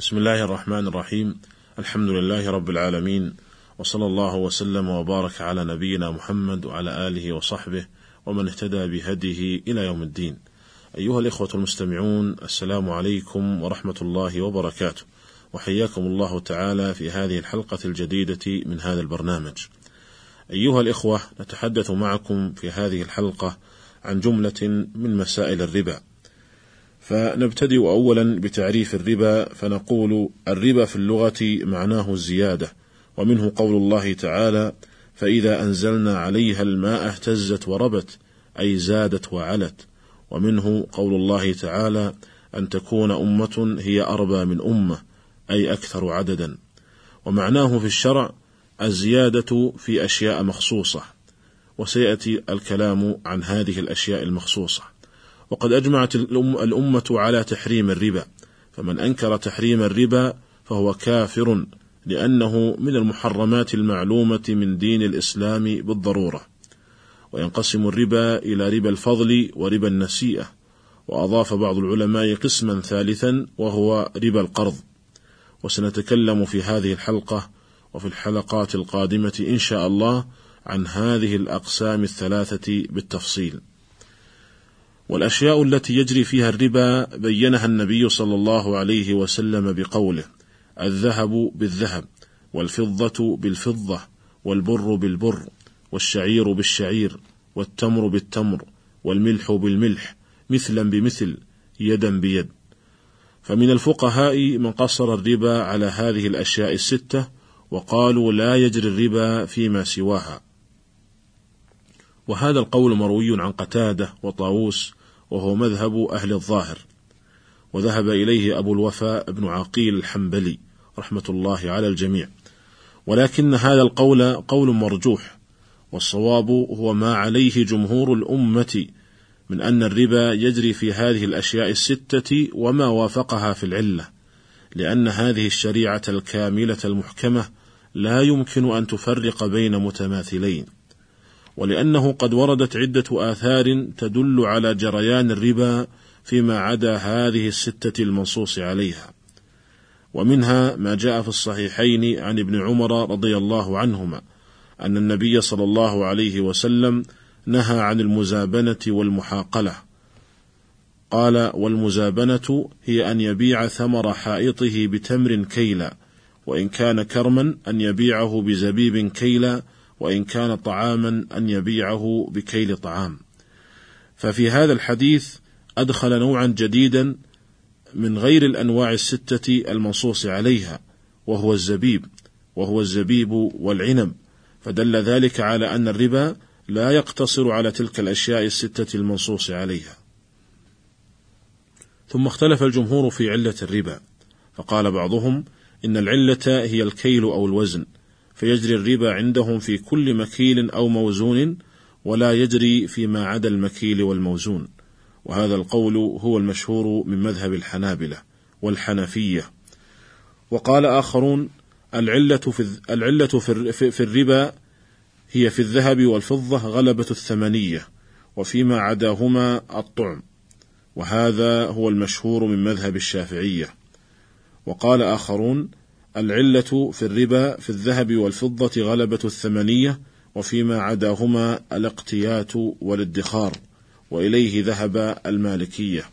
بسم الله الرحمن الرحيم الحمد لله رب العالمين وصلى الله وسلم وبارك على نبينا محمد وعلى اله وصحبه ومن اهتدى بهديه إلى يوم الدين. ايها الاخوه المستمعون السلام عليكم ورحمه الله وبركاته. وحياكم الله تعالى في هذه الحلقة الجديده من هذا البرنامج. ايها الاخوه نتحدث معكم في هذه الحلقة عن جمله من مسائل الربا. فنبتدئ اولا بتعريف الربا فنقول الربا في اللغة معناه الزيادة ومنه قول الله تعالى فإذا أنزلنا عليها الماء اهتزت وربت أي زادت وعلت. ومنه قول الله تعالى أن تكون أمة هي أربى من أمة أي أكثر عددا. ومعناه في الشرع الزيادة في أشياء مخصوصة وسيأتي الكلام عن هذه الأشياء المخصوصة. وقد أجمعت الأمة على تحريم الربا. فمن أنكر تحريم الربا فهو كافر لأنه من المحرمات المعلومة من دين الإسلام بالضرورة. وينقسم الربا إلى ربا الفضل وربا النسيئة. وأضاف بعض العلماء قسما ثالثا وهو ربا القرض. وسنتكلم في هذه الحلقة وفي الحلقات القادمة إن شاء الله عن هذه الأقسام الثلاثة بالتفصيل. والأشياء التي يجري فيها الربا بينها النبي صلى الله عليه وسلم بقوله: الذهب بالذهب، والفضة بالفضة، والبر بالبر، والشعير بالشعير، والتمر بالتمر، والملح بالملح، مثلا بمثل، يدا بيد. فمن الفقهاء من قصر الربا على هذه الأشياء الستة، وقالوا لا يجري الربا فيما سواها. وهذا القول مروي عن قتادة وطاووس وهو مذهب أهل الظاهر. وذهب إليه أبو الوفاء بن عقيل الحنبلي رحمة الله على الجميع. ولكن هذا القول قول مرجوح والصواب هو ما عليه جمهور الأمة من أن الربا يجري في هذه الأشياء الستة وما وافقها في العلة لأن هذه الشريعة الكاملة المحكمة لا يمكن أن تفرق بين متماثلين. ولأنه قد وردت عدة آثار تدل على جريان الربا فيما عدا هذه الستة المنصوص عليها. ومنها ما جاء في الصحيحين عن ابن عمر رضي الله عنهما أن النبي صلى الله عليه وسلم نهى عن المزابنة والمحاقلة. قال: والمزابنة هي أن يبيع ثمر حائطه بتمر كيلا، وإن كان كرما أن يبيعه بزبيب كيلا، وإن كان طعاما أن يبيعه بكيل طعام. ففي هذا الحديث أدخل نوعا جديدا من غير الأنواع الستة المنصوص عليها، وهو الزبيب، وهو الزبيب والعنب، فدل ذلك على أن الربا لا يقتصر على تلك الأشياء الستة المنصوص عليها. ثم اختلف الجمهور في علة الربا، فقال بعضهم إن العلة هي الكيل أو الوزن، فيجري الربا عندهم في كل مكيل أو موزون ولا يجري فيما عدا المكيل والموزون. وهذا القول هو المشهور من مذهب الحنابلة والحنفية. وقال آخرون العلة في العلة في الربا هي في الذهب والفضة غلبة الثمنية وفيما عداهما الطعم. وهذا هو المشهور من مذهب الشافعية. وقال آخرون العلة في الربا في الذهب والفضة غلبة الثمنية وفيما عداهما الاقتيات والادخار وإليه ذهب المالكية.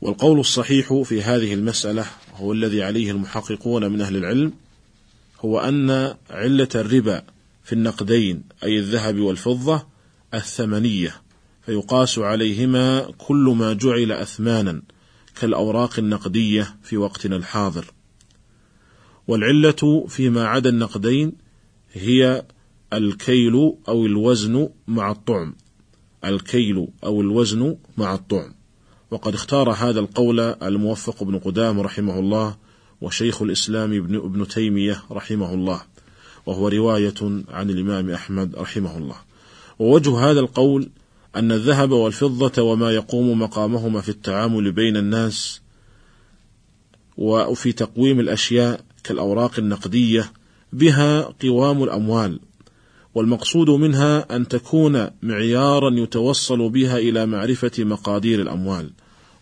والقول الصحيح في هذه المسألة هو الذي عليه المحققون من أهل العلم هو أن علة الربا في النقدين أي الذهب والفضة الثمنية فيقاس عليهما كل ما جعل أثمانا كالأوراق النقدية في وقتنا الحاضر. والعلة فيما عدا النقدين هي الكيل أو الوزن مع الطعم. الكيل أو الوزن مع الطعم. وقد اختار هذا القول الموفق بن قدام رحمه الله وشيخ الإسلام ابن, ابن تيمية رحمه الله وهو رواية عن الإمام أحمد رحمه الله. ووجه هذا القول أن الذهب والفضة وما يقوم مقامهما في التعامل بين الناس وفي تقويم الأشياء كالأوراق النقدية بها قوام الأموال والمقصود منها أن تكون معيارا يتوصل بها إلى معرفة مقادير الأموال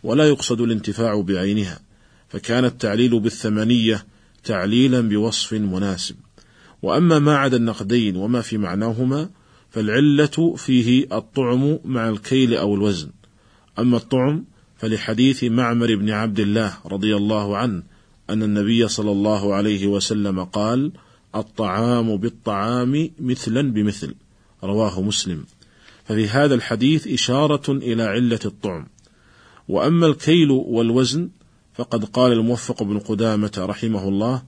ولا يقصد الانتفاع بعينها فكان التعليل بالثمنية تعليلا بوصف مناسب. وأما ما عدا النقدين وما في معناهما فالعلة فيه الطعم مع الكيل أو الوزن. أما الطعم فلحديث معمر بن عبد الله رضي الله عنه أن النبي صلى الله عليه وسلم قال الطعام بالطعام مثلا بمثل. رواه مسلم. ففي هذا الحديث إشارة إلى علة الطعم. وأما الكيل والوزن فقد قال الموفق بن قدامة رحمه الله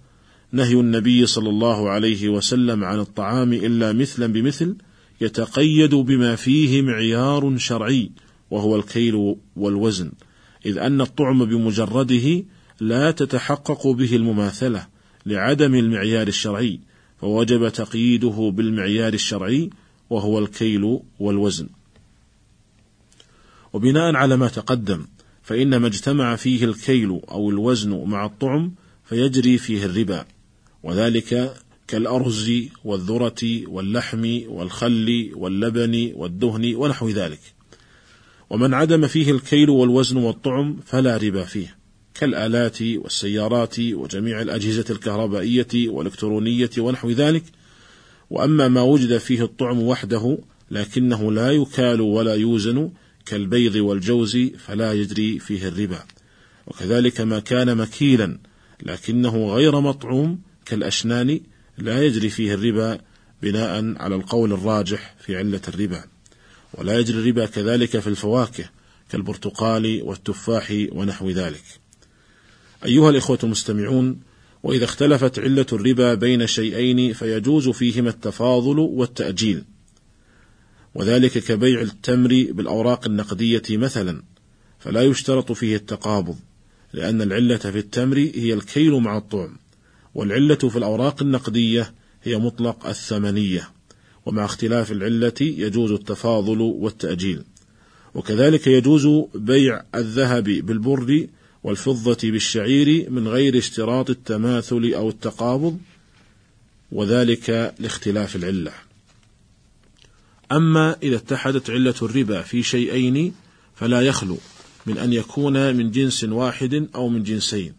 نهي النبي صلى الله عليه وسلم عن الطعام إلا مثلا بمثل يتقيد بما فيه معيار شرعي وهو الكيل والوزن. إذ أن الطعم بمجرده لا تتحقق به المماثلة لعدم المعيار الشرعي فوجب تقييده بالمعيار الشرعي وهو الكيل والوزن. وبناء على ما تقدم فإن ما اجتمع فيه الكيل أو الوزن مع الطعم فيجري فيه الربا وذلك كالأرز والذرة واللحم والخل واللبن والدهن ونحو ذلك. ومن عدم فيه الكيل والوزن والطعم فلا ربا فيه. كالآلات والسيارات وجميع الأجهزة الكهربائية والإلكترونية ونحو ذلك. وأما ما وجد فيه الطعم وحده لكنه لا يكال ولا يوزن كالبيض والجوز فلا يجري فيه الربا. وكذلك ما كان مكيلا لكنه غير مطعوم كالأشنان لا يجري فيه الربا بناء على القول الراجح في علة الربا. ولا يجري الربا كذلك في الفواكه كالبرتقال والتفاح ونحو ذلك. أيها الإخوة المستمعون وإذا اختلفت علة الربا بين شيئين فيجوز فيهما التفاضل والتأجيل. وذلك كبيع التمر بالأوراق النقدية مثلا فلا يشترط فيه التقابض لأن العلة في التمر هي الكيل مع الطعم والعلة في الأوراق النقدية هي مطلق الثمنية. ومع اختلاف العلة يجوز التفاضل والتأجيل. وكذلك يجوز بيع الذهب بالبر والفضة بالشعير من غير اشتراط التماثل أو التقابض وذلك لاختلاف العلة. أما إذا اتحدت علة الربا في شيئين فلا يخلو من أن يكون من جنس واحد أو من جنسين.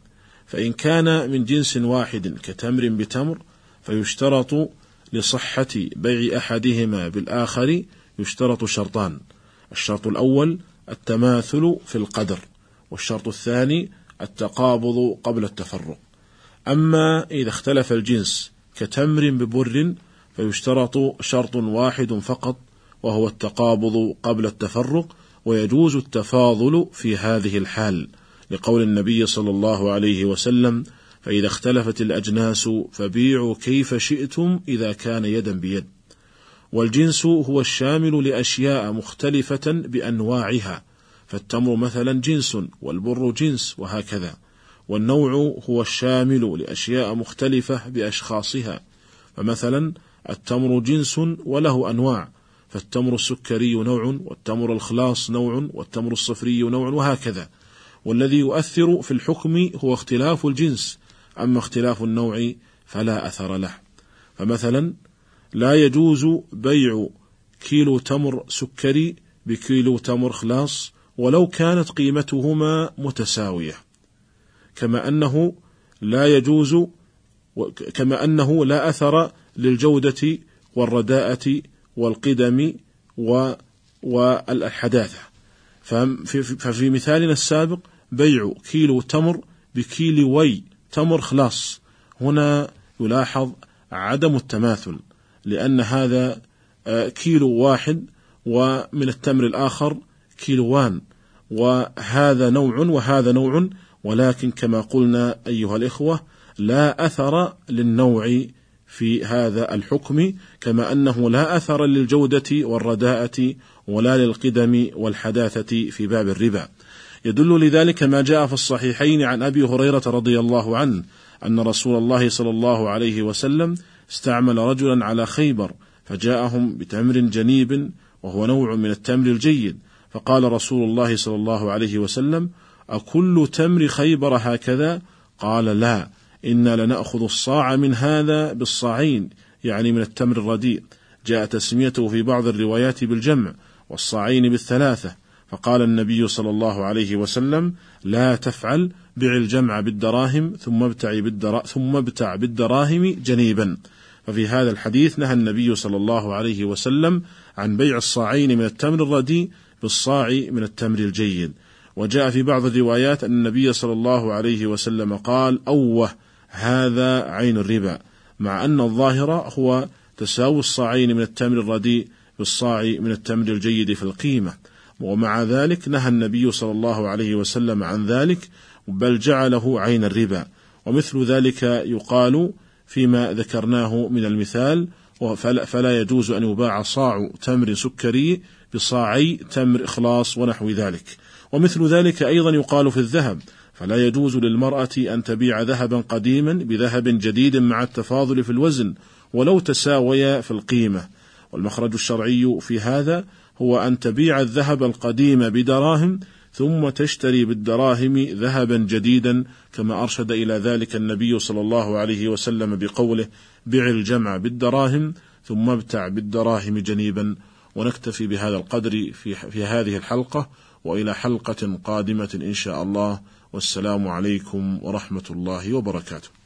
فإن كان من جنس واحد كتمر بتمر فيشترط لصحة بيع أحدهما بالآخر يشترط شرطان. الشرط الأول التماثل في القدر. والشرط الثاني التقابض قبل التفرق. أما إذا اختلف الجنس كتمر ببر فيشترط شرط واحد فقط وهو التقابض قبل التفرق ويجوز التفاضل في هذه الحال. لقول النبي صلى الله عليه وسلم فإذا اختلفت الأجناس فبيعوا كيف شئتم إذا كان يدا بيد. والجنس هو الشامل لأشياء مختلفة بأنواعها فالتمر مثلا جنس والبر جنس وهكذا والنوع هو الشامل لأشياء مختلفة بأشخاصها. فمثلا التمر جنس وله أنواع فالتمر السكري نوع والتمر الخلاص نوع والتمر الصفري نوع وهكذا. والذي يؤثر في الحكم هو اختلاف الجنس أما اختلاف النوع فلا أثر له. فمثلا لا يجوز بيع كيلو تمر سكري بكيلو تمر خلاص ولو كانت قيمتهما متساوية. كما أنه لا يجوز كما أنه لا أثر للجودة والرداءة والقدم والحداثة. ففي مثالنا السابق بيع كيلو تمر بكيلو وي تمر خلاص. هنا يلاحظ عدم التماثل لأن هذا آه، كيلو واحد ومن التمر الآخر كيلوان. وهذا نوع وهذا نوع ولكن كما قلنا أيها الإخوة لا أثر للنوع في هذا الحكم كما أنه لا أثر للجودة والرداءة ولا للقدم والحداثة في باب الربا. يدل لذلك ما جاء في الصحيحين عن أبي هريرة رضي الله عنه أن رسول الله صلى الله عليه وسلم استعمل رجلا على خيبر فجاءهم بتمر جنيب وهو نوع من التمر الجيد. فقال رسول الله صلى الله عليه وسلم أكل تمر خيبر هكذا؟ قال لا إنا لنأخذ الصاع من هذا بالصاعين يعني من التمر الرديء. جاء تسميته في بعض الروايات بالجمع والصاعين بالثلاثة. فقال النبي صلى الله عليه وسلم لا تفعل بع الجمع بالدراهم ثم ابتع بالدرا ثم ابتع بالدراهم جنيبا. ففي هذا الحديث نهى النبي صلى الله عليه وسلم عن بيع الصاعين من التمر الرديء بالصاع من التمر الجيد. وجاء في بعض الروايات أن النبي صلى الله عليه وسلم قال أوه هذا عين الربا مع أن الظاهر هو تساوي الصاعين من التمر الرديء بالصاع من التمر الجيد في القيمة. ومع ذلك نهى النبي صلى الله عليه وسلم عن ذلك بل جعله عين الربا. ومثل ذلك يقال فيما ذكرناه من المثال فلا يجوز أن يباع صاع تمر سكري بصاعي تمر إخلاص ونحو ذلك. ومثل ذلك أيضا يقال في الذهب فلا يجوز للمرأة أن تبيع ذهبا قديما بذهب جديد مع التفاضل في الوزن ولو تساويا في القيمة. والمخرج الشرعي في هذا هو أن تبيع الذهب القديم بدراهم ثم تشتري بالدراهم ذهبا جديدا كما أرشد إلى ذلك النبي صلى الله عليه وسلم بقوله بع الجمع بالدراهم ثم ابتع بالدراهم جنيبا. ونكتفي بهذا القدر في, في هذه الحلقة وإلى حلقة قادمة إن شاء الله. والسلام عليكم ورحمة الله وبركاته.